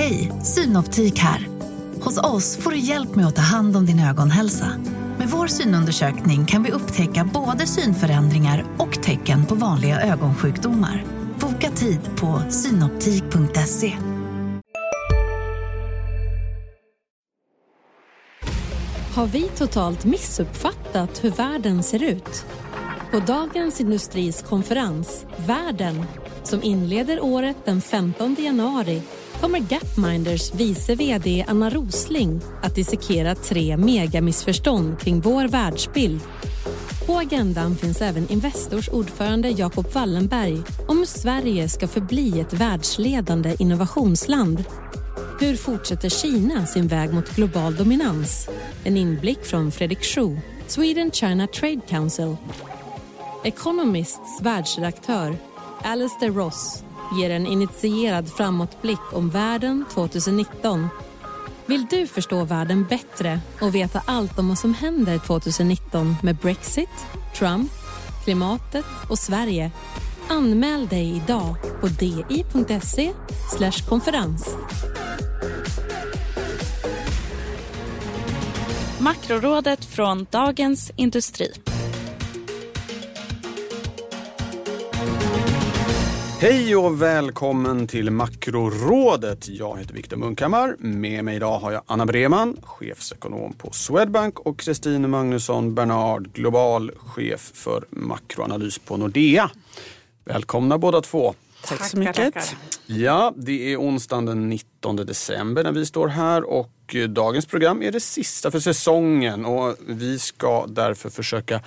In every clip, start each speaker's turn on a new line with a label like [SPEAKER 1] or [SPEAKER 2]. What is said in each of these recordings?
[SPEAKER 1] Hej, Synoptik här. Hos oss får du hjälp med att ta hand om din ögonhälsa. Med vår synundersökning kan vi upptäcka både synförändringar och tecken på vanliga ögonsjukdomar. Boka tid på synoptik.se.
[SPEAKER 2] Har vi totalt missuppfattat hur världen ser ut? På Dagens Industris konferens Världen, som inleder året den 15 januari kommer Gapminders vice VD Anna Rosling att dissekera tre megamissförstånd kring vår världsbild. På agendan finns även Investors ordförande Jacob Wallenberg om hur Sverige ska förbli ett världsledande innovationsland. Hur fortsätter Kina sin väg mot global dominans? En inblick från Fredrik Schuh, Sweden China Trade Council. Economists världsredaktör Alistair Ross ger en initierad framåtblick om världen 2019. Vill du förstå världen bättre och veta allt om vad som händer 2019 med Brexit, Trump, klimatet och Sverige? Anmäl dig idag på di.se konferens.
[SPEAKER 3] Makrorådet från Dagens Industri.
[SPEAKER 4] Hej och välkommen till Makrorådet. Jag heter Viktor Munkhammar. Med mig idag har jag Anna Breman, chefsekonom på Swedbank och Kristin Magnusson Bernard, global chef för makroanalys på Nordea. Välkomna båda två.
[SPEAKER 5] Tack så mycket.
[SPEAKER 4] Ja, det är onsdagen den 19 december när vi står här och dagens program är det sista för säsongen och vi ska därför försöka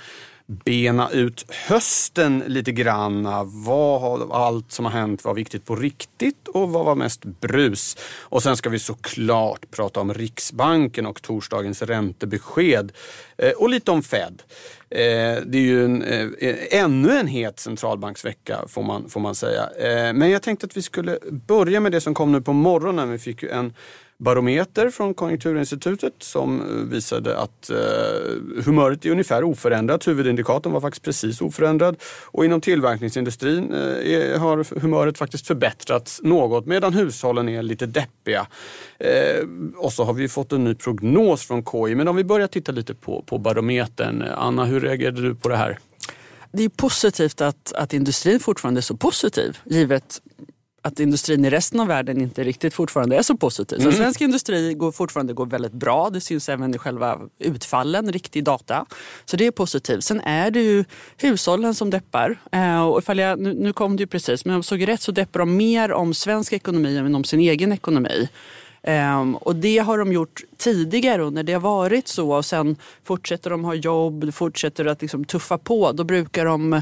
[SPEAKER 4] bena ut hösten lite grann. Vad av allt som har hänt var viktigt på riktigt och vad var mest brus? Och sen ska vi såklart prata om Riksbanken och torsdagens räntebesked eh, och lite om Fed. Eh, det är ju en, eh, ännu en het centralbanksvecka får man, får man säga. Men jag tänkte att vi skulle börja med det som kom nu på morgonen. Vi fick ju en barometer från Konjunkturinstitutet som eh, visade att eh, humöret är ungefär oförändrat. Huvudindikatorn var faktiskt precis oförändrad. Och inom tillverkningsindustrin eh, har humöret faktiskt förbättrats något medan hushållen är lite deppiga. Eh, och så har vi fått en ny prognos från KI. Men om vi börjar titta lite på, på barometern. Eh, Anna, hur reagerade du på det här?
[SPEAKER 5] Det är positivt att, att industrin fortfarande är så positiv givet att industrin i resten av världen inte riktigt fortfarande är så positiv. Så mm. svensk industri går fortfarande går väldigt bra. Det syns även i själva utfallen, riktig data. Så det är positivt. Sen är det ju hushållen som deppar. Eh, och ifall jag, nu, nu kom det ju precis, men om jag såg rätt så deppar de mer om svensk ekonomi än om sin egen ekonomi. Um, och det har de gjort tidigare och när det har varit så och sen fortsätter de ha jobb, fortsätter att liksom tuffa på, då brukar de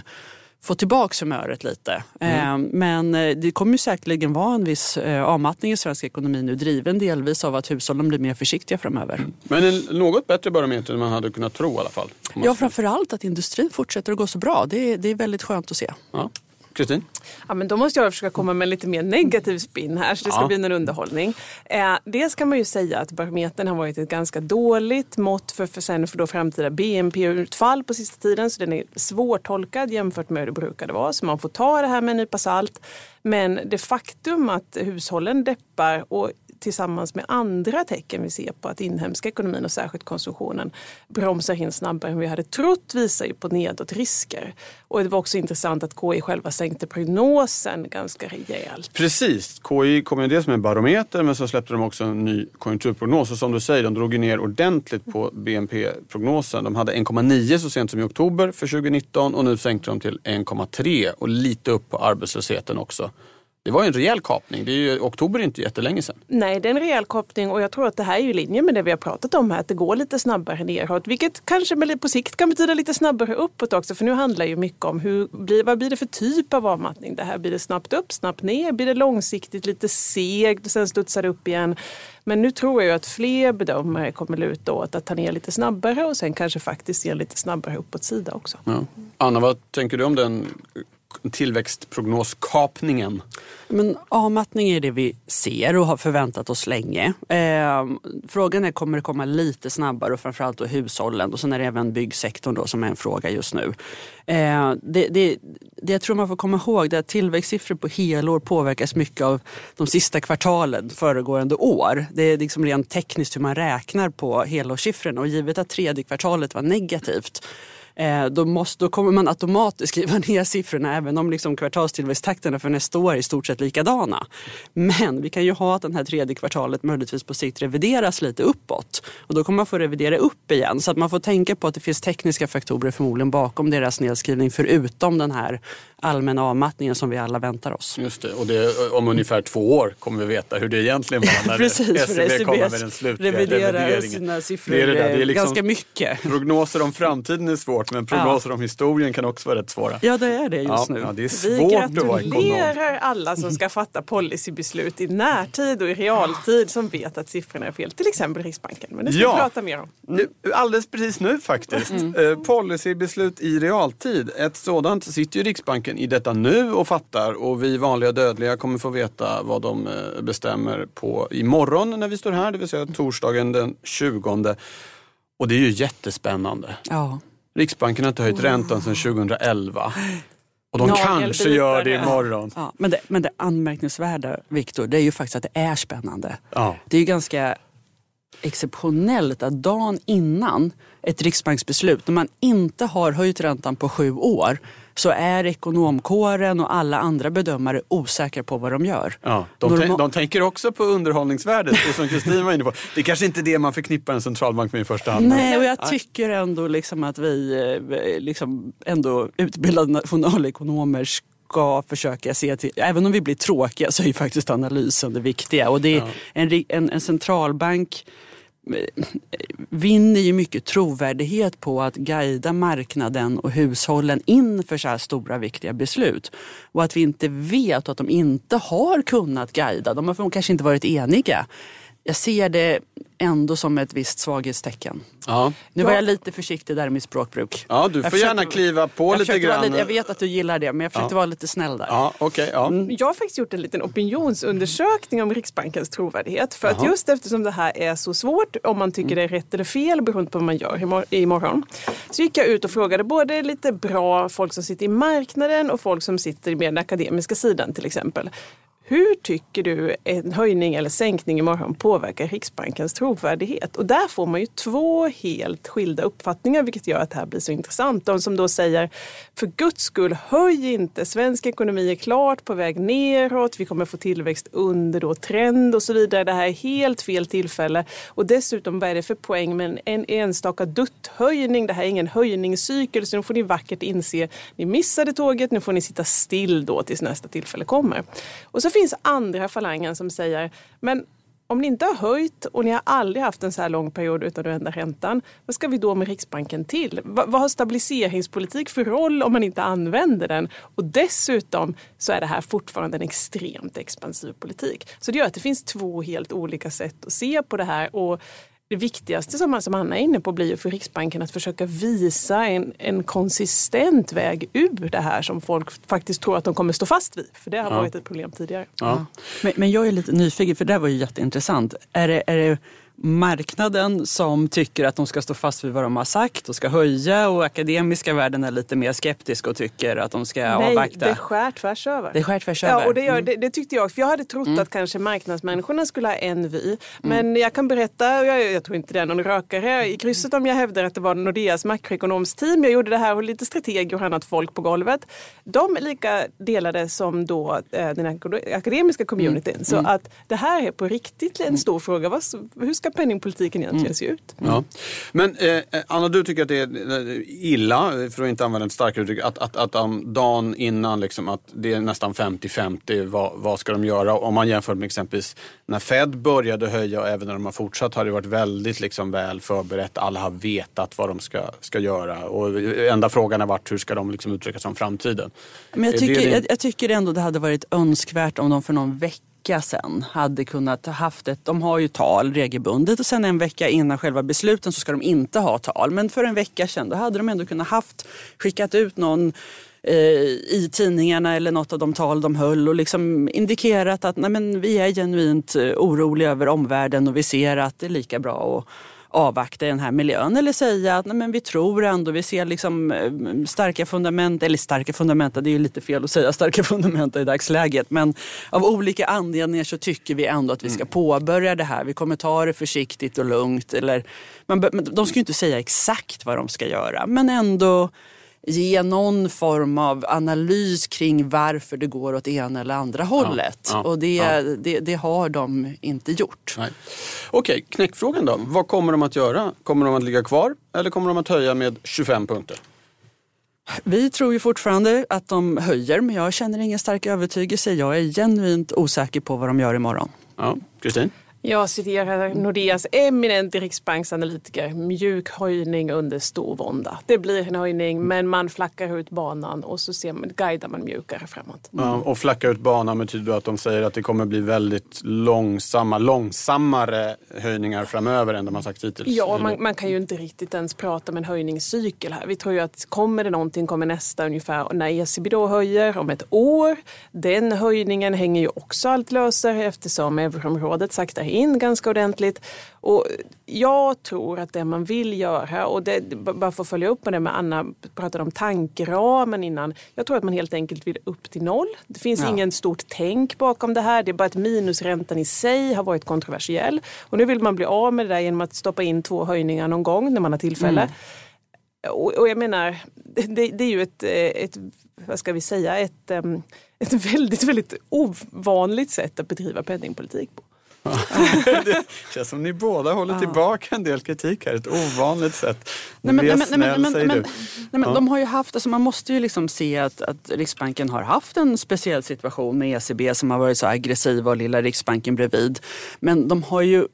[SPEAKER 5] få tillbaka humöret lite. Mm. Men eh, det kommer ju säkerligen vara en viss eh, avmattning i svensk ekonomi nu driven delvis av att hushållen blir mer försiktiga framöver. Mm.
[SPEAKER 4] Men en något bättre barometer än man hade kunnat tro i alla fall?
[SPEAKER 5] Ja, framförallt att industrin fortsätter att gå så bra. Det är, det är väldigt skönt att se.
[SPEAKER 4] Ja. Kristin?
[SPEAKER 6] Ja, men då måste jag försöka komma med lite mer negativ spin här så det ska ja. bli en underhållning. Eh, dels kan man ju säga att barometern har varit ett ganska dåligt mått för, för, sen för då framtida BNP-utfall på sista tiden så den är svårtolkad jämfört med hur det brukade vara så man får ta det här med en nypa salt. Men det faktum att hushållen deppar och tillsammans med andra tecken vi ser på att inhemska ekonomin och särskilt konsumtionen bromsar in snabbare än vi hade trott visar ju på nedåtrisker. Och det var också intressant att KI själva sänkte prognosen ganska rejält.
[SPEAKER 4] Precis, KI kom ju dels med en barometer men så släppte de också en ny konjunkturprognos och som du säger, de drog ju ner ordentligt på BNP-prognosen. De hade 1,9 så sent som i oktober för 2019 och nu sänkte de till 1,3 och lite upp på arbetslösheten också. Det var en rejäl kapning. Det är ju, oktober är inte jättelänge sedan.
[SPEAKER 6] Nej, det är en rejäl kapning och jag tror att det här är i linje med det vi har pratat om här. Att det går lite snabbare neråt. Vilket kanske på sikt kan betyda lite snabbare uppåt också. För nu handlar ju mycket om hur blir, vad blir det för typ av avmattning. Det här blir det snabbt upp, snabbt ner. Blir det långsiktigt lite segt och sen studsar det upp igen. Men nu tror jag att fler bedömare kommer luta åt att ta ner lite snabbare och sen kanske faktiskt ge lite snabbare uppåt sida också.
[SPEAKER 4] Ja. Anna, vad tänker du om den tillväxtprognoskapningen?
[SPEAKER 5] Men avmattning är det vi ser och har förväntat oss länge. Eh, frågan är, kommer det komma lite snabbare och framförallt då hushållen och sen är det även byggsektorn då som är en fråga just nu. Eh, det, det, det jag tror man får komma ihåg är att tillväxtsiffror på helår påverkas mycket av de sista kvartalen föregående år. Det är liksom rent tekniskt hur man räknar på helårssiffrorna och givet att tredje kvartalet var negativt Eh, då, måste, då kommer man automatiskt skriva ner siffrorna även om liksom kvartalstillväxttakterna för nästa år är i stort sett likadana. Men vi kan ju ha att det här tredje kvartalet möjligtvis på sikt revideras lite uppåt. Och då kommer man få revidera upp igen. Så att man får tänka på att det finns tekniska faktorer förmodligen bakom deras nedskrivning förutom den här allmänna avmattningen som vi alla väntar oss.
[SPEAKER 4] Just det, och det, om ungefär två år kommer vi veta hur det egentligen var när
[SPEAKER 5] Precis,
[SPEAKER 4] SCB kommer med den slutliga
[SPEAKER 5] reviderar sina siffror
[SPEAKER 4] Det är det där, det är liksom-
[SPEAKER 5] ganska mycket.
[SPEAKER 4] Prognoser om framtiden är svårt men prognoser om historien kan också vara rätt svåra.
[SPEAKER 5] Ja, det är det just
[SPEAKER 4] Ja,
[SPEAKER 5] nu.
[SPEAKER 4] ja, det är
[SPEAKER 6] Vi
[SPEAKER 4] svårt ekonom.
[SPEAKER 6] gratulerar alla som ska fatta policybeslut i närtid och i realtid som vet att siffrorna är fel. Till exempel Riksbanken. Men det ska
[SPEAKER 4] Ja.
[SPEAKER 6] vi prata mer om.
[SPEAKER 4] Nu, Alldeles precis nu faktiskt. Eh, policybeslut i realtid. Ett sådant sitter ju Riksbanken i detta nu och fattar och vi vanliga dödliga kommer få veta vad de eh, bestämmer på imorgon när vi står här, det vill säga torsdagen den 20. Och det är ju jättespännande.
[SPEAKER 5] Ja.
[SPEAKER 4] Riksbanken har inte höjt räntan sedan 2011. Och de
[SPEAKER 6] Nagelbitar,
[SPEAKER 4] kanske gör det
[SPEAKER 6] ja.
[SPEAKER 4] imorgon.
[SPEAKER 5] Ja, men, det, men det anmärkningsvärda, Viktor, det är ju faktiskt att det är spännande.
[SPEAKER 4] Ja.
[SPEAKER 5] Det är ju ganska exceptionellt att dagen innan ett riksbanksbeslut, när man inte har höjt räntan på sju år, så är ekonomkåren och alla andra bedömare osäkra på vad de gör.
[SPEAKER 4] Ja, de,
[SPEAKER 5] Norma-
[SPEAKER 4] de tänker också på underhållningsvärdet, det som Kristin var inne på. Det är kanske inte det man förknippar en centralbank med i första hand.
[SPEAKER 5] Nej, och jag tycker ändå liksom att vi eh, liksom ändå utbildade nationalekonomer ska försöka se till, även om vi blir tråkiga så är ju faktiskt analysen det viktiga. Och det är en, ri- en, en centralbank vinner ju mycket trovärdighet på att guida marknaden och hushållen inför så här stora viktiga beslut. Och att vi inte vet och att de inte har kunnat guida, de har kanske inte varit eniga. Jag ser det ändå som ett visst svaghetstecken.
[SPEAKER 4] Ja.
[SPEAKER 5] Nu var jag lite försiktig där i mitt språkbruk.
[SPEAKER 4] Ja, du
[SPEAKER 5] Jag
[SPEAKER 4] får gärna
[SPEAKER 5] försökte-
[SPEAKER 4] kliva på lite grann.
[SPEAKER 5] Lite, jag vet att du gillar det, men jag försökte vara lite snäll där.
[SPEAKER 4] Ja, okej. ja.
[SPEAKER 6] Jag har faktiskt gjort en liten opinionsundersökning om Riksbankens trovärdighet. För att just eftersom det här är så svårt, om man tycker det är rätt eller fel beroende på vad man gör imor- imorgon. Så gick jag ut och frågade både lite bra folk som sitter i marknaden och folk som sitter med den akademiska sidan till exempel. Hur tycker du en höjning eller sänkning imorgon påverkar Riksbankens trovärdighet? Och där får man ju två helt skilda uppfattningar vilket gör att det här blir så intressant. De som då säger för guds skull höj inte, svensk ekonomi är klart på väg neråt, vi kommer få tillväxt under då trend och så vidare. Det här är helt fel tillfälle. Och dessutom vad är det för poäng med en, enstaka dutthöjning? Det här är ingen höjningscykel så nu får ni vackert inse, ni missade tåget, nu får ni sitta still då tills nästa tillfälle kommer. Och så finns andra falangen som säger, men om ni inte har höjt och ni har aldrig haft en så här lång period utan att ändra räntan, vad ska vi då med Riksbanken till? Vad, vad har stabiliseringspolitik för roll om man inte använder den? Och dessutom så är det här fortfarande en extremt expansiv politik. Så det gör att det finns två helt olika sätt att se på det här. Och det viktigaste som, som Anna är inne på blir ju för Riksbanken att försöka visa en, en konsistent väg ur det här som folk faktiskt tror att de kommer stå fast vid. För det har varit ett problem tidigare.
[SPEAKER 4] Ja.
[SPEAKER 5] Men, men jag är lite nyfiken, för det här var ju jätteintressant. Är det, är det marknaden som tycker att de ska stå fast vid vad de har sagt och ska höja och akademiska världen är lite mer skeptisk och tycker att de ska
[SPEAKER 6] Nej,
[SPEAKER 5] avvakta?
[SPEAKER 6] det skär tvärs över.
[SPEAKER 5] Det skär tvärs
[SPEAKER 6] Ja,
[SPEAKER 5] över.
[SPEAKER 6] och det, gör,
[SPEAKER 5] Mm.
[SPEAKER 6] det, det tyckte jag. För jag hade trott att kanske marknadsmänniskorna skulle ha en vy. Men jag kan berätta, och jag, jag tror inte det är någon rökare i krysset om jag hävdar att det var Nordeas makroekonomsteam. Jag gjorde det här och lite strateger och annat folk på golvet. De är lika delade som då eh, den akad- akademiska communityn. Så att det här är på riktigt en stor fråga. Hur ska penningpolitiken egentligen se ut?
[SPEAKER 4] Ja. Men eh, Anna, du tycker att det är eh, illa, för att inte använda ett starkare uttryck, att, att, att um, dagen innan liksom, att det är nästan 50-50, vad, vad ska de göra? Om man jämför med exempelvis när Fed började höja och även när de har fortsatt har det varit väldigt liksom, väl förberett. Alla har vetat vad de ska, ska göra och enda frågan har varit hur ska de liksom, uttrycka sig om framtiden?
[SPEAKER 5] Men jag
[SPEAKER 4] Är det
[SPEAKER 5] tycker,
[SPEAKER 4] din-
[SPEAKER 5] jag, jag tycker ändå det hade varit önskvärt om de för någon vecka sedan hade kunnat ha haft ett, de har ju tal regelbundet och sen en vecka innan själva besluten så ska de inte ha tal. Men för en vecka sen då hade de ändå kunnat haft, skickat ut någon eh, i tidningarna eller något av de tal de höll och liksom indikerat att nej, men vi är genuint eh, oroliga över omvärlden och vi ser att det är lika bra att avvakta i den här miljön eller säga att nej, men vi tror ändå, vi ser liksom eh, starka fundament, eller starka fundament, det är ju lite fel att säga starka fundament i dagsläget, men av olika anledningar så tycker vi ändå att vi ska påbörja det här. Vi kommer ta det försiktigt och lugnt. Eller, man, de ska ju inte säga exakt vad de ska göra, men ändå ge någon form av analys kring varför det går åt ena eller andra hållet.
[SPEAKER 4] Ja, ja,
[SPEAKER 5] och det,
[SPEAKER 4] ja.
[SPEAKER 5] det, det har de inte gjort.
[SPEAKER 4] Nej. Okej, knäckfrågan då. Vad kommer de att göra? Kommer de att ligga kvar eller kommer de att höja med 25 punkter?
[SPEAKER 5] Vi tror ju fortfarande att de höjer men jag känner ingen stark övertygelse. Jag är genuint osäker på vad de gör imorgon.
[SPEAKER 4] Ja, Kristin?
[SPEAKER 6] Jag citerar Nordeas eminente riksbanksanalytiker. Mjuk höjning under stor vånda. Det blir en höjning men man flackar ut banan och så ser man, guidar man mjukare framåt.
[SPEAKER 4] Ja, och flacka ut banan betyder att de säger att det kommer bli väldigt långsamma, långsammare höjningar framöver än de har sagt hittills.
[SPEAKER 6] Ja, man, man kan ju inte riktigt ens prata om en höjningscykel här. Vi tror ju att kommer det någonting kommer nästa ungefär när ECB då höjer om ett år. Den höjningen hänger ju också allt lösare eftersom euroområdet saktar in ganska ordentligt. Och jag tror att det man vill göra, och det, bara för att följa upp på det med Anna pratade om tankeramen innan. Jag tror att man helt enkelt vill upp till noll. Det finns
[SPEAKER 5] Ja.
[SPEAKER 6] ingen stort tänk bakom det här. Det är bara att minusräntan i sig har varit kontroversiell. Och nu vill man bli av med det där genom att stoppa in två höjningar någon gång när man har tillfälle. Och, och jag menar, det, det är ju ett, eh, ett, vad ska vi säga, ett, em, ett väldigt, väldigt ovanligt sätt att bedriva penningpolitik på.
[SPEAKER 4] det känns som ni båda håller tillbaka en del kritik här. Ett ovanligt sätt.
[SPEAKER 5] Nej, men, nej, men, nej, men, nej, men de har ju haft, alltså man måste ju liksom se att, att Riksbanken har haft en speciell situation med ECB som har varit så aggressiva och lilla Riksbanken bredvid. Men de har ju,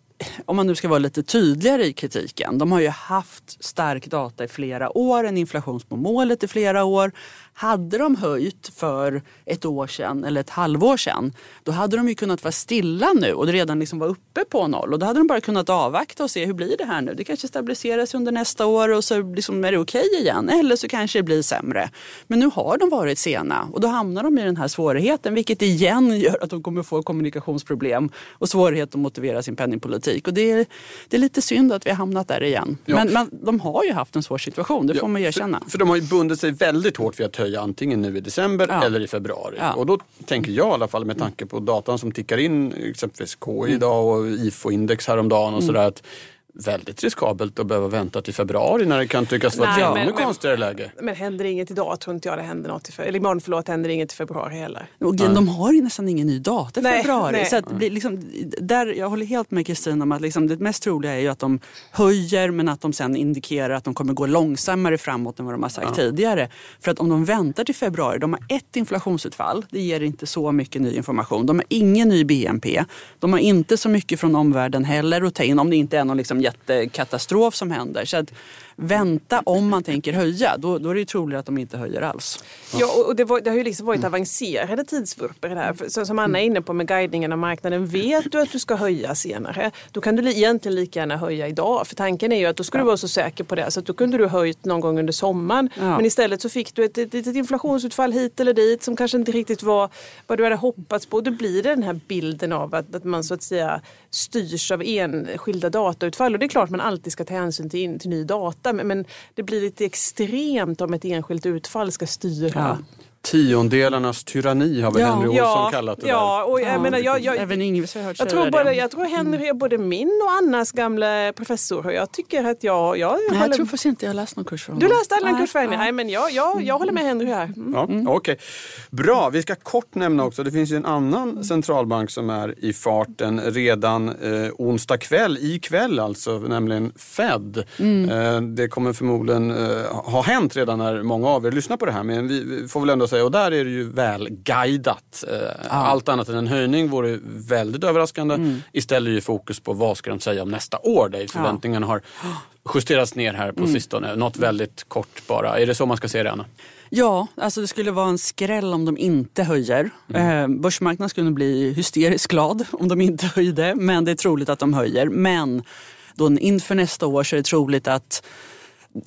[SPEAKER 5] om man nu ska vara lite tydligare i kritiken, de har ju haft stark data i flera år, en inflationsmålet i flera år. Hade de höjt för ett år sedan eller ett halvår sedan, då hade de ju kunnat vara stilla nu och redan liksom var uppe på noll. Och då hade de bara kunnat avvakta och se hur blir det här nu. Det kanske stabiliseras under nästa år och så liksom är det okej igen. Eller så kanske det blir sämre. Men nu har de varit sena och då hamnar de i den här svårigheten vilket igen gör att de kommer få kommunikationsproblem och svårighet att motivera sin penningpolitik. Och det är, det är lite synd att vi har hamnat där igen.
[SPEAKER 4] Ja.
[SPEAKER 5] Men, men de har ju haft en svår situation, det får man ju erkänna.
[SPEAKER 4] För, för de har ju bundit sig väldigt hårt vid att höja antingen nu i december
[SPEAKER 5] Ja.
[SPEAKER 4] eller i februari.
[SPEAKER 5] Ja.
[SPEAKER 4] Och då tänker jag i alla fall med tanke på datan som tickar in, exempelvis KI
[SPEAKER 5] Mm.
[SPEAKER 4] idag och IFO-index häromdagen och sådär. Att väldigt riskabelt att behöva vänta till februari när det kan tyckas vara ett ännu
[SPEAKER 6] men-
[SPEAKER 4] konstigare läge.
[SPEAKER 6] Men händer inget idag tror inte jag det händer något i fe- eller imorgon förlåt, händer inget i februari heller.
[SPEAKER 5] Och de har ju nästan ingen ny data i februari.
[SPEAKER 6] nej.
[SPEAKER 5] Så att liksom, där, jag håller helt med Kristin om att liksom det mest troliga är ju att de höjer men att de sen indikerar att de kommer gå långsammare framåt än vad de har sagt tidigare. För att om de väntar till februari, de har ett inflationsutfall, det ger inte så mycket ny information. De har ingen ny BNP, de har inte så mycket från omvärlden heller att ta in om det inte är någon liksom jättekatastrof som händer. Så att vänta om man tänker höja, då, då är det ju troligt att de inte höjer alls.
[SPEAKER 6] Ja, och- det, var, det har ju liksom varit avancerade tidsvurper här. För, så, som Anna är inne på med guidningen av marknaden. Vet du att du ska höja senare, då kan du li, egentligen lika gärna höja idag. För tanken är ju att då ska du vara så säker på det så att då kunde du höjt någon gång under sommaren.
[SPEAKER 5] Ja.
[SPEAKER 6] Men istället så fick du ett, ett litet inflationsutfall hit eller dit som kanske inte riktigt var vad du hade hoppats på. Då blir det den här bilden av att, att man så att säga styrs av enskilda datautfall. Och det är klart man alltid ska ta hänsyn till, in, till ny data. Men, men det blir lite extremt om ett enskilt utfall ska styra.
[SPEAKER 4] Tiondelarnas tyranni har väl
[SPEAKER 5] Ja.
[SPEAKER 4] Henry Olsson kallat det
[SPEAKER 6] ja, och jag
[SPEAKER 5] Ja,
[SPEAKER 6] menar, jag, jag,
[SPEAKER 5] Även Ingves har jag hört
[SPEAKER 6] jag tror, både, jag tror Henry är både min och Annas gamla professor. Och jag tycker att jag... jag,
[SPEAKER 5] Nej, jag
[SPEAKER 6] håller-
[SPEAKER 5] tror faktiskt inte jag har läst någon kurs för
[SPEAKER 6] du
[SPEAKER 5] honom.
[SPEAKER 6] läste alla en kurs för
[SPEAKER 5] ja.
[SPEAKER 6] Nej, men jag, jag, jag håller med Henry här. Mm.
[SPEAKER 4] Ja, Okej, bra. Vi ska kort nämna också, det finns ju en annan centralbank som är i farten redan eh, onsdag kväll, ikväll alltså, nämligen Fed. Eh, det kommer förmodligen eh, ha hänt redan när många av er lyssnar på det här, men vi, vi får väl ändå säga, och där är det ju väl guidat. Eh, Allt annat än en höjning vore väldigt överraskande. Istället är ju fokus på vad ska de säga om nästa år, där förväntningarna har justerats ner här på sistone. Något väldigt kort bara. Är det så man ska se det, Anna?
[SPEAKER 5] Ja, alltså det skulle vara en skräll om de inte höjer. Eh, börsmarknaden skulle bli hysteriskt glad om de inte höjde, men det är troligt att de höjer. Men då inför nästa år så är det troligt att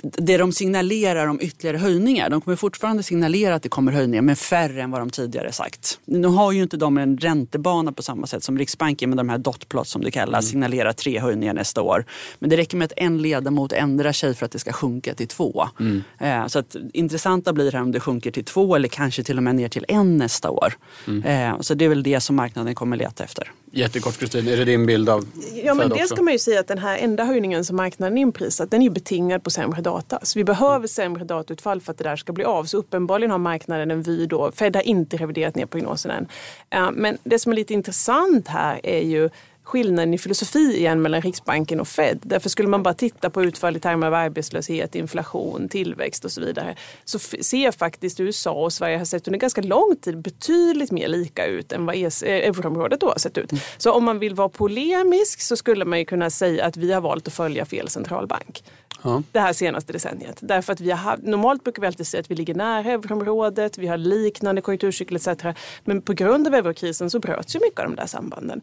[SPEAKER 5] det de signalerar om ytterligare höjningar. De kommer fortfarande signalera att det kommer höjningar men färre än vad de tidigare sagt. Nu har ju inte de en räntebana på samma sätt som Riksbanken med de här dotplots som det kallas, mm. signalerar tre höjningar nästa år. Men det räcker med att en ledamot ändrar sig för att det ska sjunka till två. Mm. Eh, så att, intressanta blir här om det sjunker till två eller kanske till och med ner till en nästa år. Mm. Eh, så det är väl det som marknaden kommer leta efter.
[SPEAKER 4] Jättekort Kristin, är det din bild av
[SPEAKER 6] Ja men dels kan man ju säga att den här enda höjningen som marknaden inprisat den är ju betingad på sämre data. Så vi behöver sämre datautfall för att det där ska bli av. Så uppenbarligen har marknaden en vy då. Fed har inte reviderat ner prognosen än. Eh, men det som är lite intressant här är ju skillnaden i filosofi igen mellan Riksbanken och Fed. Därför skulle man bara titta på utfall i termer av arbetslöshet, inflation, tillväxt och så vidare så ser faktiskt USA och Sverige har sett under ganska lång tid betydligt mer lika ut än vad e eh, euroområdet då har sett ut. Så om man vill vara polemisk så skulle man ju kunna säga att vi har valt att följa fel centralbank. Det här senaste decenniet. Därför att vi har, normalt brukar vi alltid säga att vi ligger nära euroområdet, vi har liknande konjunkturcykel etc. Men på grund av eurokrisen så bröts ju mycket av de där sambanden.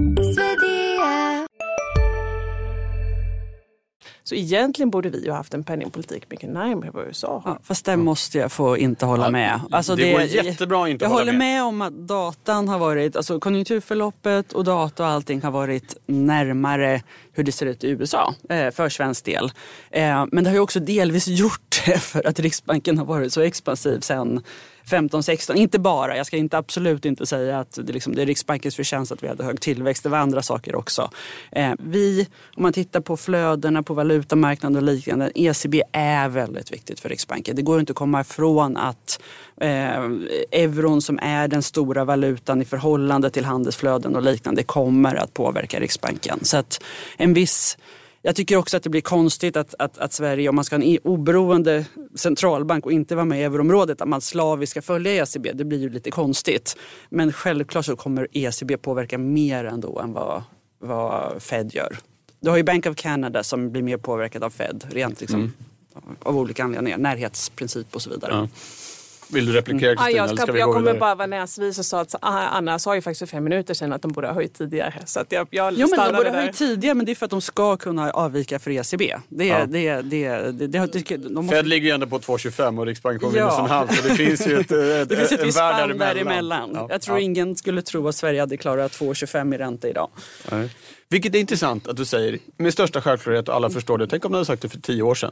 [SPEAKER 6] Så egentligen borde vi ju haft en penningpolitik mycket närmare vad USA
[SPEAKER 5] har. Ja, fast där måste jag få inte hålla ja, med.
[SPEAKER 4] Alltså det, det går jättebra att inte
[SPEAKER 5] jag
[SPEAKER 4] hålla
[SPEAKER 5] med. Jag håller med om att datan har varit, alltså konjunkturförloppet och data och allting har varit närmare hur det ser ut i USA eh, för svensk del. Eh, men det har ju också delvis gjort det för att Riksbanken har varit så expansiv sen 15, 16. Inte bara, jag ska inte, absolut inte säga att det, liksom, det är Riksbankens förtjänst att vi hade hög tillväxt. Det var andra saker också. Eh, vi, om man tittar på flödena på valutamarknaden och liknande, ECB är väldigt viktigt för Riksbanken. Det går inte att komma ifrån att eh, euron som är den stora valutan i förhållande till handelsflöden och liknande kommer att påverka Riksbanken. Så att en viss jag tycker också att det blir konstigt att, att, att, Sverige, om man ska ha en oberoende centralbank och inte vara med i euroområdet, att man slaviskt ska följa ECB. Det blir ju lite konstigt. Men självklart så kommer ECB påverka mer ändå än vad, vad Fed gör. Du har ju Bank of Canada som blir mer påverkad av Fed, rent liksom, mm. av olika anledningar, närhetsprincip och så vidare. Ja.
[SPEAKER 4] Vill du replikera Kristina?
[SPEAKER 6] Mm. Ja, jag, jag kommer bara vara näsvis och sa att ah, Anna sa ju faktiskt för fem minuter sedan att de borde ha höjt tidigare. Så att jag, jag
[SPEAKER 5] jo, men de borde ha höjt tidigare men det är för att de ska kunna avvika för ECB. Det, ja. det, det, det, det,
[SPEAKER 4] de måste... Fed ligger ju ändå på 2,25 och Riksbanken kommer ja. en halv. Så det finns ju ett, ett,
[SPEAKER 5] det finns ett visst spann däremellan. Ja. Jag tror ja. ingen skulle tro att Sverige hade klarat 2,25 i ränta idag.
[SPEAKER 4] Nej. Vilket är intressant att du säger med största självklarhet och alla förstår det. Tänk om du hade sagt det för tio år sedan.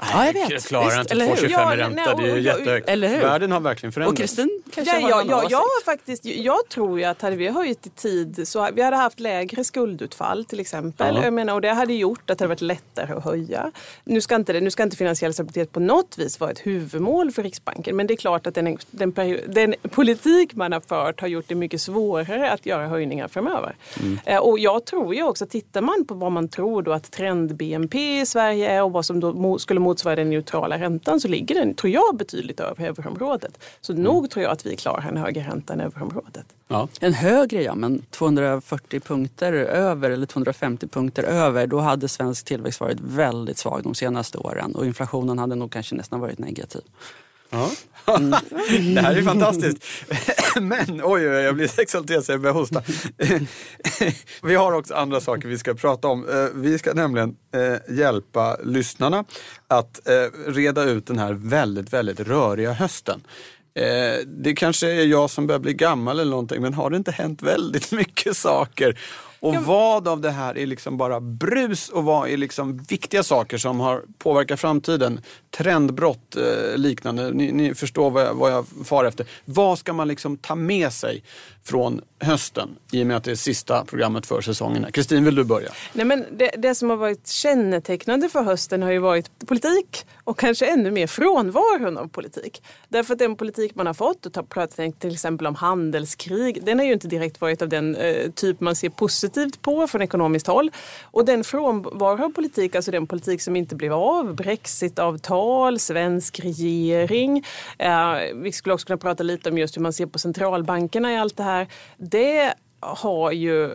[SPEAKER 5] Ja, jag vet.
[SPEAKER 4] Klarar inte 2,25 ja, i ränta. det är ju jättehögt. Världen har verkligen förändrats.
[SPEAKER 5] Och Kristin
[SPEAKER 6] kanske ja, har ja, ja, jag, faktiskt, jag tror ju att hade vi höjt i tid så vi hade haft lägre skuldutfall till exempel. Ja. Jag menar, och det hade gjort att det hade varit lättare att höja. Nu ska inte, det, nu ska inte finansiell stabilitet på något vis vara ett huvudmål för Riksbanken. Men det är klart att den, den, den politik man har fört har gjort det mycket svårare att göra höjningar framöver. Mm. Eh, och jag tror ju också, tittar man på vad man tror då att trend-BNP i Sverige är och vad som då skulle motsvara den neutrala räntan så ligger den, tror jag, betydligt över euroområdet. Så mm. nog tror jag att vi klarar en högre ränta än euroområdet.
[SPEAKER 5] Ja. En högre ja, men 240 punkter över eller 250 punkter över, då hade svensk tillväxt varit väldigt svag de senaste åren och inflationen hade nog kanske nästan varit negativ.
[SPEAKER 4] Ja. Mm. det här är fantastiskt. Men oj, oj, jag blir så exalterad så jag börjar hosta. vi har också andra saker vi ska prata om. Eh, vi ska nämligen eh, hjälpa lyssnarna att eh, reda ut den här väldigt, väldigt röriga hösten. Det kanske är jag som börjar bli gammal eller någonting, men har det inte hänt väldigt mycket saker? Och vad av det här är liksom bara brus och vad är liksom viktiga saker som har påverkat framtiden? Trendbrott eh, liknande, ni, ni förstår vad jag, vad jag far efter. Vad ska man liksom ta med sig från hösten i och med att det är sista programmet för säsongen? Kristin, vill du börja?
[SPEAKER 6] Nej, men det, det som har varit kännetecknande för hösten har ju varit politik och kanske ännu mer frånvaron av politik. Därför att den politik man har fått, och pratat till exempel om handelskrig, den har ju inte direkt varit av den eh, typ man ser positivt på från ekonomiskt håll. Och den frånvaro av politik, alltså den politik som inte blev av, brexitavtal, svensk regering. Eh, vi skulle också kunna prata lite om just hur man ser på centralbankerna i allt det här. Det har ju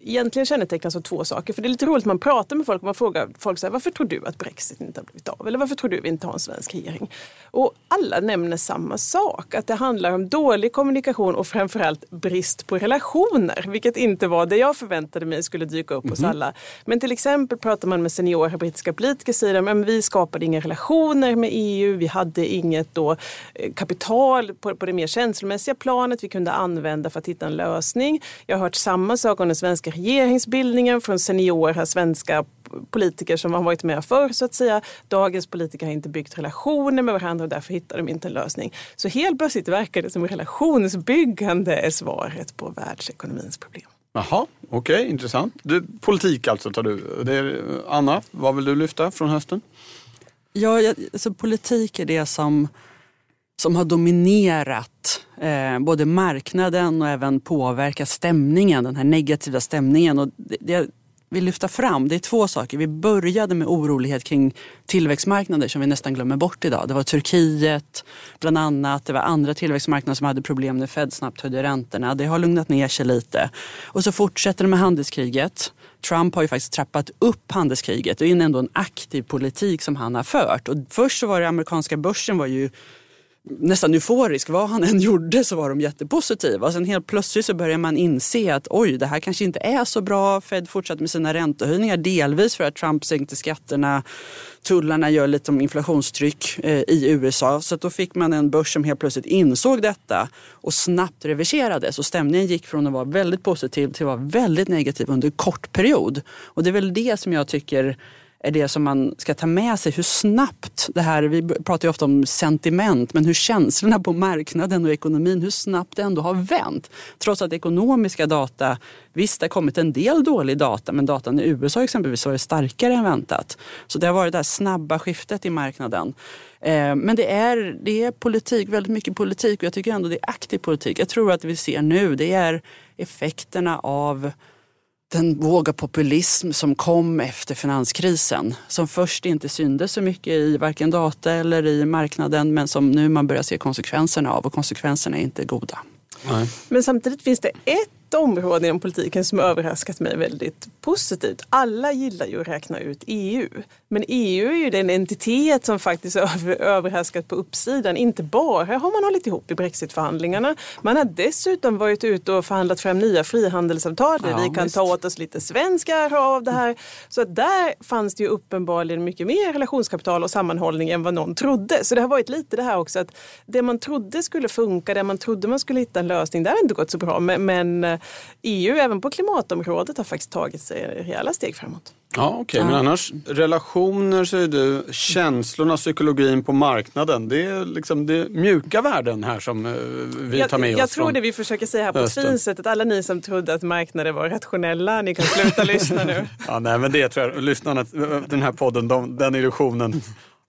[SPEAKER 6] egentligen kännetecknas av två saker. För det är lite roligt, man pratar med folk och man frågar folk så här, varför tror du att Brexit inte har blivit av? Eller varför tror du vi inte har en svensk regering? Och alla nämner samma sak, att det handlar om dålig kommunikation och framförallt brist på relationer. Vilket inte var det jag förväntade mig skulle dyka upp mm -hmm. hos mhm. alla. Men till exempel pratar man med seniora brittiska politiker säger de, men vi skapade inga relationer med EU, vi hade inget då eh, kapital på, på det mer känslomässiga planet vi kunde använda för att hitta en lösning. Jag har hört samma sak om den svenska svenska regeringsbildningen från seniora svenska politiker som har varit med förr så att säga. Dagens politiker har inte byggt relationer med varandra och därför hittar de inte en lösning. Så helt plötsligt verkar det som relationsbyggande är svaret på världsekonomins problem.
[SPEAKER 4] Jaha, okej, okay, intressant. Du, politik alltså tar du. Det är, Anna, vad vill du lyfta från hösten?
[SPEAKER 5] Ja, alltså, politik är det som som har dominerat eh, både marknaden och även påverkat stämningen, den här negativa stämningen. Och det, det jag vill lyfta fram det är två saker. Vi började med orolighet kring tillväxtmarknader som vi nästan glömmer bort idag. Det var Turkiet bland annat. Det var andra tillväxtmarknader som hade problem när Fed snabbt höjde räntorna. Det har lugnat ner sig lite. Och så fortsätter det med handelskriget. Trump har ju faktiskt trappat upp handelskriget det är ändå en aktiv politik som han har fört. Och först så var det amerikanska börsen var ju nästan euforisk. Vad han än gjorde så var de jättepositiva. Sen helt plötsligt så börjar man inse att oj, det här kanske inte är så bra. Fed fortsatte med sina räntehöjningar, delvis för att Trump sänkte skatterna. Tullarna gör lite om inflationstryck eh, i USA. Så då fick man en börs som helt plötsligt insåg detta och snabbt reverserades. Och stämningen gick från att vara väldigt positiv till att vara väldigt negativ under en kort period. Och det är väl det som jag tycker är det som man ska ta med sig. Hur snabbt det här, vi pratar ju ofta om sentiment, men hur känslorna på marknaden och ekonomin, hur snabbt det ändå har vänt. Trots att ekonomiska data, visst det har kommit en del dålig data, men datan i USA exempelvis var starkare än väntat. Så det har varit det här snabba skiftet i marknaden. Eh, men det är, det är politik, väldigt mycket politik och jag tycker ändå det är aktiv politik. Jag tror att det vi ser nu det är effekterna av den våg av populism som kom efter finanskrisen. Som först inte syndes så mycket i varken data eller i marknaden men som nu man börjar se konsekvenserna av och konsekvenserna är inte goda.
[SPEAKER 6] Nej. Men samtidigt finns det ett område inom politiken som överraskat mig väldigt positivt. Alla gillar ju att räkna ut EU. Men EU är ju den entitet som faktiskt har överraskat på uppsidan. Inte bara har man hållit ihop i brexitförhandlingarna. Man har dessutom varit ute och förhandlat fram nya frihandelsavtal där ja, vi kan visst. ta åt oss lite svenskar av det här. Så att där fanns det ju uppenbarligen mycket mer relationskapital och sammanhållning än vad någon trodde. Så det har varit lite det här också att det man trodde skulle funka, det man trodde man skulle hitta en lösning, det har inte gått så bra. Men EU även på klimatområdet har faktiskt tagit sig rejäla steg framåt.
[SPEAKER 4] Ja, Okej, okay. men annars relationer säger du, känslorna, psykologin på marknaden. Det är liksom det mjuka värden här som eh, vi tar med
[SPEAKER 6] jag,
[SPEAKER 4] oss
[SPEAKER 6] Jag tror det vi försöker säga här på ett fint sätt, att alla ni som trodde att marknader var rationella, ni kan sluta lyssna nu.
[SPEAKER 4] Ja, nej, men det tror jag, lyssnarna, den här podden, de, den illusionen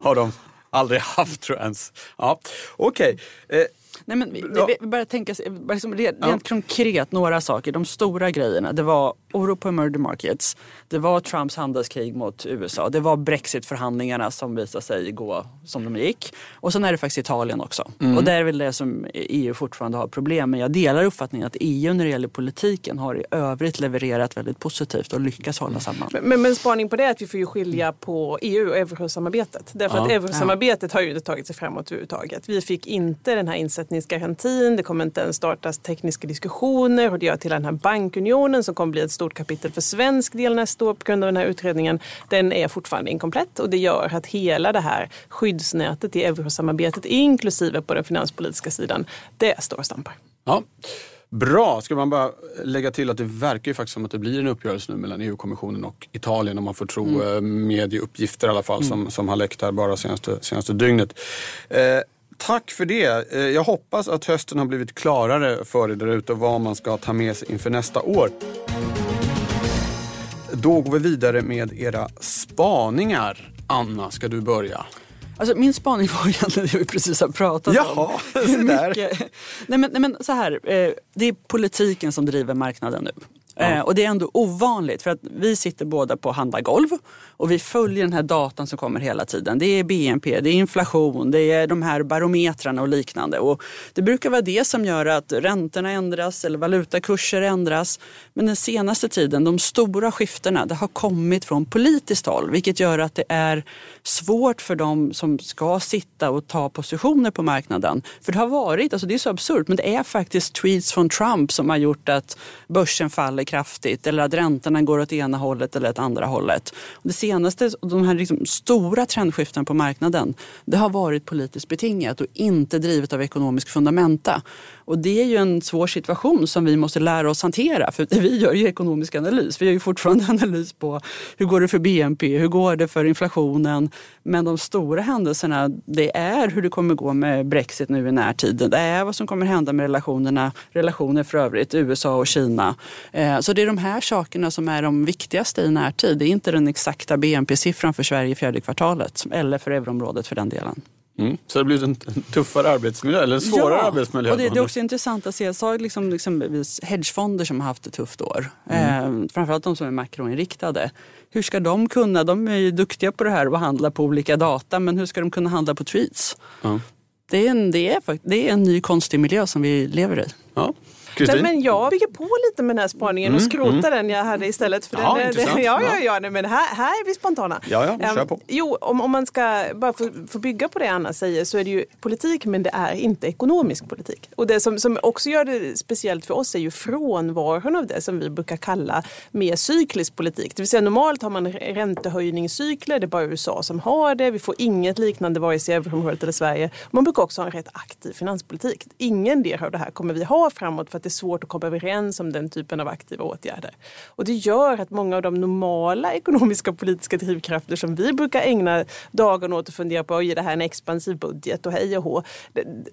[SPEAKER 4] har de aldrig haft tror jag ens. Ja, Okej. Okay.
[SPEAKER 5] Nej, men vi, vi, vi bara tänka, bara liksom rent, ja. konkret några saker. De stora grejerna, det var oro på emerging markets. Det var Trumps handelskrig mot USA. Det var brexitförhandlingarna som visade sig gå som de gick. Och sen är det faktiskt Italien också. Mm. Och det är väl det som EU fortfarande har problem med. Jag delar uppfattningen att EU när det gäller politiken har i övrigt levererat väldigt positivt och lyckats hålla samman.
[SPEAKER 6] Men, men, men spaning på det är att vi får ju skilja på EU och eurosamarbetet. Därför ja. att eurosamarbetet har ju inte tagit sig framåt överhuvudtaget. Vi fick inte den här insättningsgarantin. Det kommer inte ens startas tekniska diskussioner och det gör till den här bankunionen som kommer bli ett stort kapitel för svensk del nästa år på grund av den här utredningen. Den är fortfarande inkomplett och det gör att hela det här skyddsnätet i eurosamarbetet inklusive på den finanspolitiska sidan, det står och stampar.
[SPEAKER 4] Ja. Bra, ska man bara lägga till att det verkar ju faktiskt som att det blir en uppgörelse nu mellan EU-kommissionen och Italien om man får tro mm. medieuppgifter i alla fall mm. som, som har läckt här bara senaste, senaste dygnet. Eh, tack för det. Eh, jag hoppas att hösten har blivit klarare för er där ute och vad man ska ta med sig inför nästa år. Då går vi vidare med era spaningar. Anna, ska du börja?
[SPEAKER 5] Alltså, min spaning var egentligen det vi precis har pratat
[SPEAKER 4] Jaha,
[SPEAKER 5] om.
[SPEAKER 4] Jaha,
[SPEAKER 5] nej, men, nej men så här, eh, det är politiken som driver marknaden nu. Eh, och det är ändå ovanligt för att vi sitter båda på handlargolv och vi följer den här datan som kommer hela tiden. Det är BNP, det är inflation, det är de här barometrarna och liknande. Och det brukar vara det som gör att räntorna ändras eller valutakurser ändras. Men den senaste tiden, de stora skiftena, det har kommit från politiskt håll vilket gör att det är svårt för dem som ska sitta och ta positioner på marknaden. För det har varit, alltså det är så absurt, men det är faktiskt tweets från Trump som har gjort att börsen faller kraftigt eller att räntorna går åt ena hållet eller åt andra hållet. Det senaste, de här liksom stora trendskiften på marknaden, det har varit politiskt betingat och inte drivet av ekonomisk fundamenta. Och det är ju en svår situation som vi måste lära oss hantera. För vi gör ju ekonomisk analys. Vi gör ju fortfarande analys på hur går det för BNP, hur går det för inflationen. Men de stora händelserna, det är hur det kommer gå med Brexit nu i närtid. Det är vad som kommer hända med relationerna, relationer för övrigt, USA och Kina. Eh, så det är de här sakerna som är de viktigaste i närtid. Det är inte den exakta BNP-siffran för Sverige i fjärde kvartalet eller för euroområdet för den delen.
[SPEAKER 4] Mm. Så det har blivit en tuffare arbetsmiljö, eller en svårare
[SPEAKER 5] ja,
[SPEAKER 4] arbetsmiljö?
[SPEAKER 5] Och det, det, är också intressant att se. Jag liksom, liksom hedgefonder som har haft ett tufft år. Mm. Eh, framförallt de som är makroinriktade. Hur ska de kunna, de är ju duktiga på det här och handla på olika data, men hur ska de kunna handla på tweets? Mm. Det, är en, det, är, det är en ny konstig miljö som vi lever i.
[SPEAKER 4] Ja.
[SPEAKER 6] Nej, men jag bygger på lite med den här spaningen och mm, skrotar mm. den jag hade istället. För
[SPEAKER 4] ja,
[SPEAKER 6] den,
[SPEAKER 4] den,
[SPEAKER 6] ja, ja, ja, nej, men här, här är vi spontana.
[SPEAKER 4] Ja, ja, kör på. Um,
[SPEAKER 6] jo, om, om man ska bara få, få bygga på det Anna säger så är det ju politik men det är inte ekonomisk politik. Och det som, som också gör det speciellt för oss är ju frånvaron av det som vi brukar kalla mer cyklisk politik. Det vill säga normalt har man räntehöjningscykler, det är bara USA som har det. Vi får inget liknande vare sig i euroområdet eller Sverige. Man brukar också ha en rätt aktiv finanspolitik. Ingen del av det här kommer vi ha framåt för att det är svårt att komma överens om den typen av aktiva åtgärder. Och det gör att många av de normala ekonomiska och politiska drivkrafter som vi brukar ägna dagen åt att fundera på, ge det här en expansiv budget och hej och hå.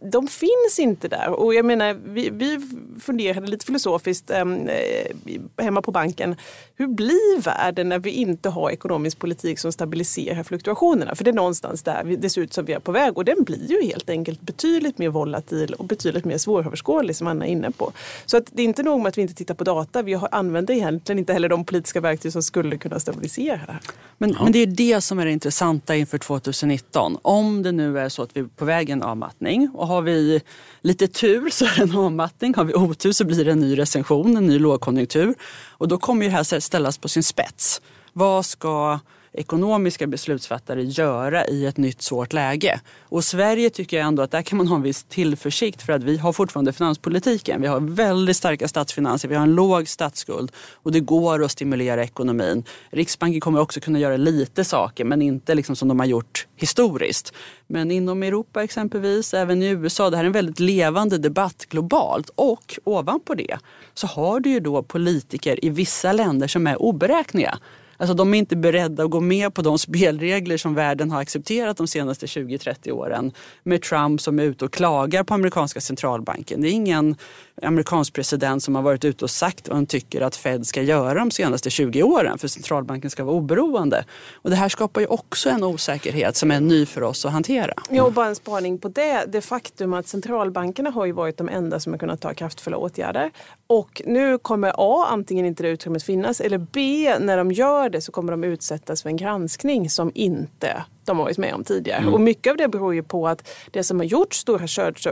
[SPEAKER 6] De finns inte där. Och jag menar, vi, vi funderade lite filosofiskt ehm, eh, hemma på banken. Hur blir världen när vi inte har ekonomisk politik som stabiliserar fluktuationerna? För det är någonstans där vi, det ser ut som vi är på väg och den blir ju helt enkelt betydligt mer volatil och betydligt mer svåröverskådlig som Anna är inne på. Så att det är inte nog med att vi inte tittar på data, vi använder egentligen inte heller de politiska verktyg som skulle kunna stabilisera det här.
[SPEAKER 5] Men, ja. men det är det som är det intressanta inför 2019. Om det nu är så att vi är på väg en avmattning och har vi lite tur så är det en avmattning. Har vi otur så blir det en ny recension, en ny lågkonjunktur. Och då kommer det här ställas på sin spets. Vad ska ekonomiska beslutsfattare göra i ett nytt svårt läge? Och Sverige tycker jag ändå att där kan man ha en viss tillförsikt för att vi har fortfarande finanspolitiken. Vi har väldigt starka statsfinanser, vi har en låg statsskuld och det går att stimulera ekonomin. Riksbanken kommer också kunna göra lite saker men inte liksom som de har gjort historiskt. Men inom Europa exempelvis, även i USA, det här är en väldigt levande debatt globalt. Och ovanpå det så har du ju då politiker i vissa länder som är oberäkneliga. Alltså de är inte beredda att gå med på de spelregler som världen har accepterat de senaste 20-30 åren. Med Trump som är ute och klagar på amerikanska centralbanken. Det är ingen amerikansk president som har varit ute och sagt vad han tycker att Fed ska göra de senaste 20 åren för centralbanken ska vara oberoende. Och det här skapar ju också en osäkerhet som är ny för oss att hantera.
[SPEAKER 6] Ja, och bara en spaning på det. Det faktum att centralbankerna har ju varit de enda som har kunnat ta kraftfulla åtgärder. Och nu kommer A, antingen inte det utrymmet finnas eller B, när de gör det så kommer de utsättas för en granskning som inte de har varit med om tidigare. Mm. Och mycket av det beror ju på att det som har gjort stora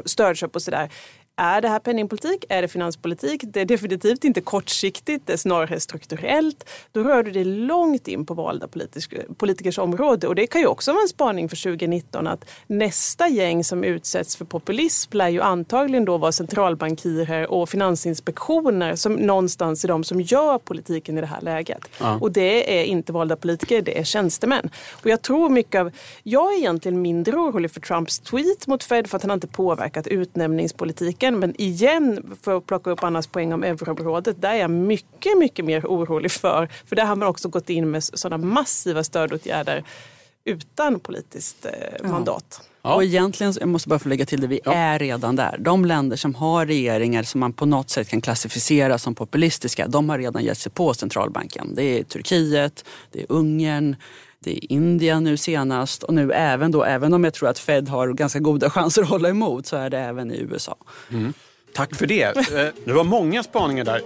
[SPEAKER 6] stödköp och sådär är det här penningpolitik? Är det finanspolitik? Det är definitivt inte kortsiktigt, det är snarare strukturellt. Då rör du dig långt in på valda politikers område. Och det kan ju också vara en spaning för 2019 att nästa gäng som utsätts för populism lär ju antagligen då vara centralbankirer och finansinspektioner som någonstans är de som gör politiken i det här läget. Ja. Och det är inte valda politiker, det är tjänstemän. Och jag tror mycket av, jag är egentligen mindre orolig för Trumps tweet mot Fed för att han inte påverkat utnämningspolitiken mycket. Men igen, för att plocka upp Annas poäng om euroområdet, där är jag mycket, mycket mer orolig för. För där har man också gått in med sådana massiva stödåtgärder utan politiskt eh, mandat.
[SPEAKER 5] Ja. Och egentligen, jag måste bara få lägga till det, vi ja. är redan där. De länder som har regeringar som man på något sätt kan klassificera som populistiska, de har redan gett sig på centralbanken. Det är Turkiet, det är Ungern, är Indien nu senast och nu även då, även om jag tror att Fed har ganska goda chanser att hålla emot, så är det även i USA.
[SPEAKER 4] Mm. Tack för det. Eh, det var många spaningar där.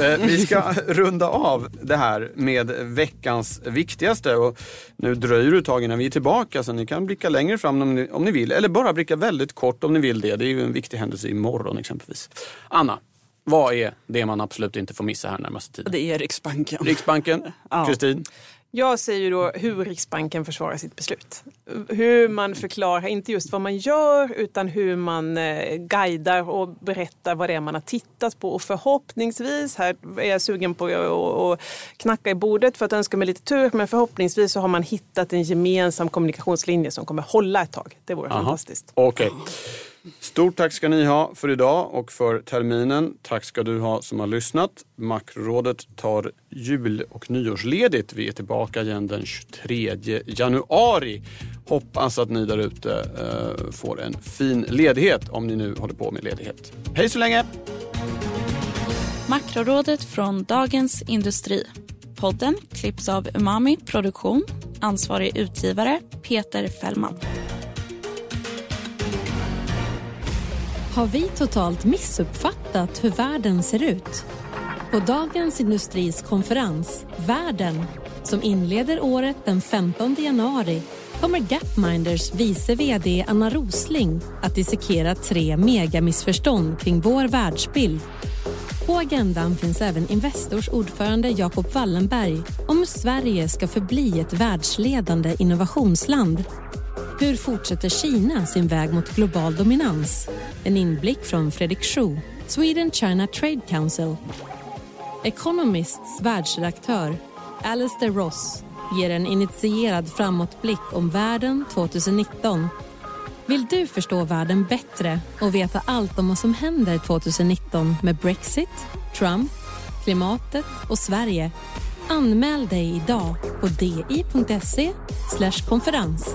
[SPEAKER 4] Eh, vi ska runda av det här med veckans viktigaste. Och nu dröjer det ett tag innan vi är tillbaka så ni kan blicka längre fram om ni, om ni vill. Eller bara blicka väldigt kort om ni vill det. Det är ju en viktig händelse imorgon exempelvis. Anna, vad är det man absolut inte får missa här närmaste tiden?
[SPEAKER 5] Det är Riksbanken.
[SPEAKER 4] Riksbanken. Kristin? Ja.
[SPEAKER 6] Jag säger ju då hur Riksbanken försvarar sitt beslut. Hur man förklarar, inte just vad man gör, utan hur man eh, guidar och berättar vad det är man har tittat på. Och förhoppningsvis, här är jag sugen på att knacka i bordet för att önska mig lite tur, men förhoppningsvis så har man hittat en gemensam kommunikationslinje som kommer hålla ett tag. Det vore Aha. fantastiskt.
[SPEAKER 4] Okej. Okay. Stort tack ska ni ha för idag och för terminen. Tack ska du ha som har lyssnat. Makrorådet tar jul och nyårsledigt. Vi är tillbaka igen den 23 januari. Hoppas att ni där ute eh, får en fin ledighet om ni nu håller på med ledighet. Hej så länge!
[SPEAKER 3] Makrorådet från Dagens Industri. Podden klipps av Umami Produktion. Ansvarig utgivare Peter Fällman.
[SPEAKER 2] Har vi totalt missuppfattat hur världen ser ut? På Dagens Industris konferens Världen som inleder året den 15 januari kommer Gapminders vice vd Anna Rosling att dissekera tre megamissförstånd kring vår världsbild. På agendan finns även Investors ordförande Jacob Wallenberg om hur Sverige ska förbli ett världsledande innovationsland hur fortsätter Kina sin väg mot global dominans? En inblick från Fredrik Schuh, Sweden China Trade Council. Economists världsredaktör Alistair Ross ger en initierad framåtblick om världen 2019. Vill du förstå världen bättre och veta allt om vad som händer 2019 med Brexit, Trump, klimatet och Sverige? Anmäl dig idag på di.se konferens.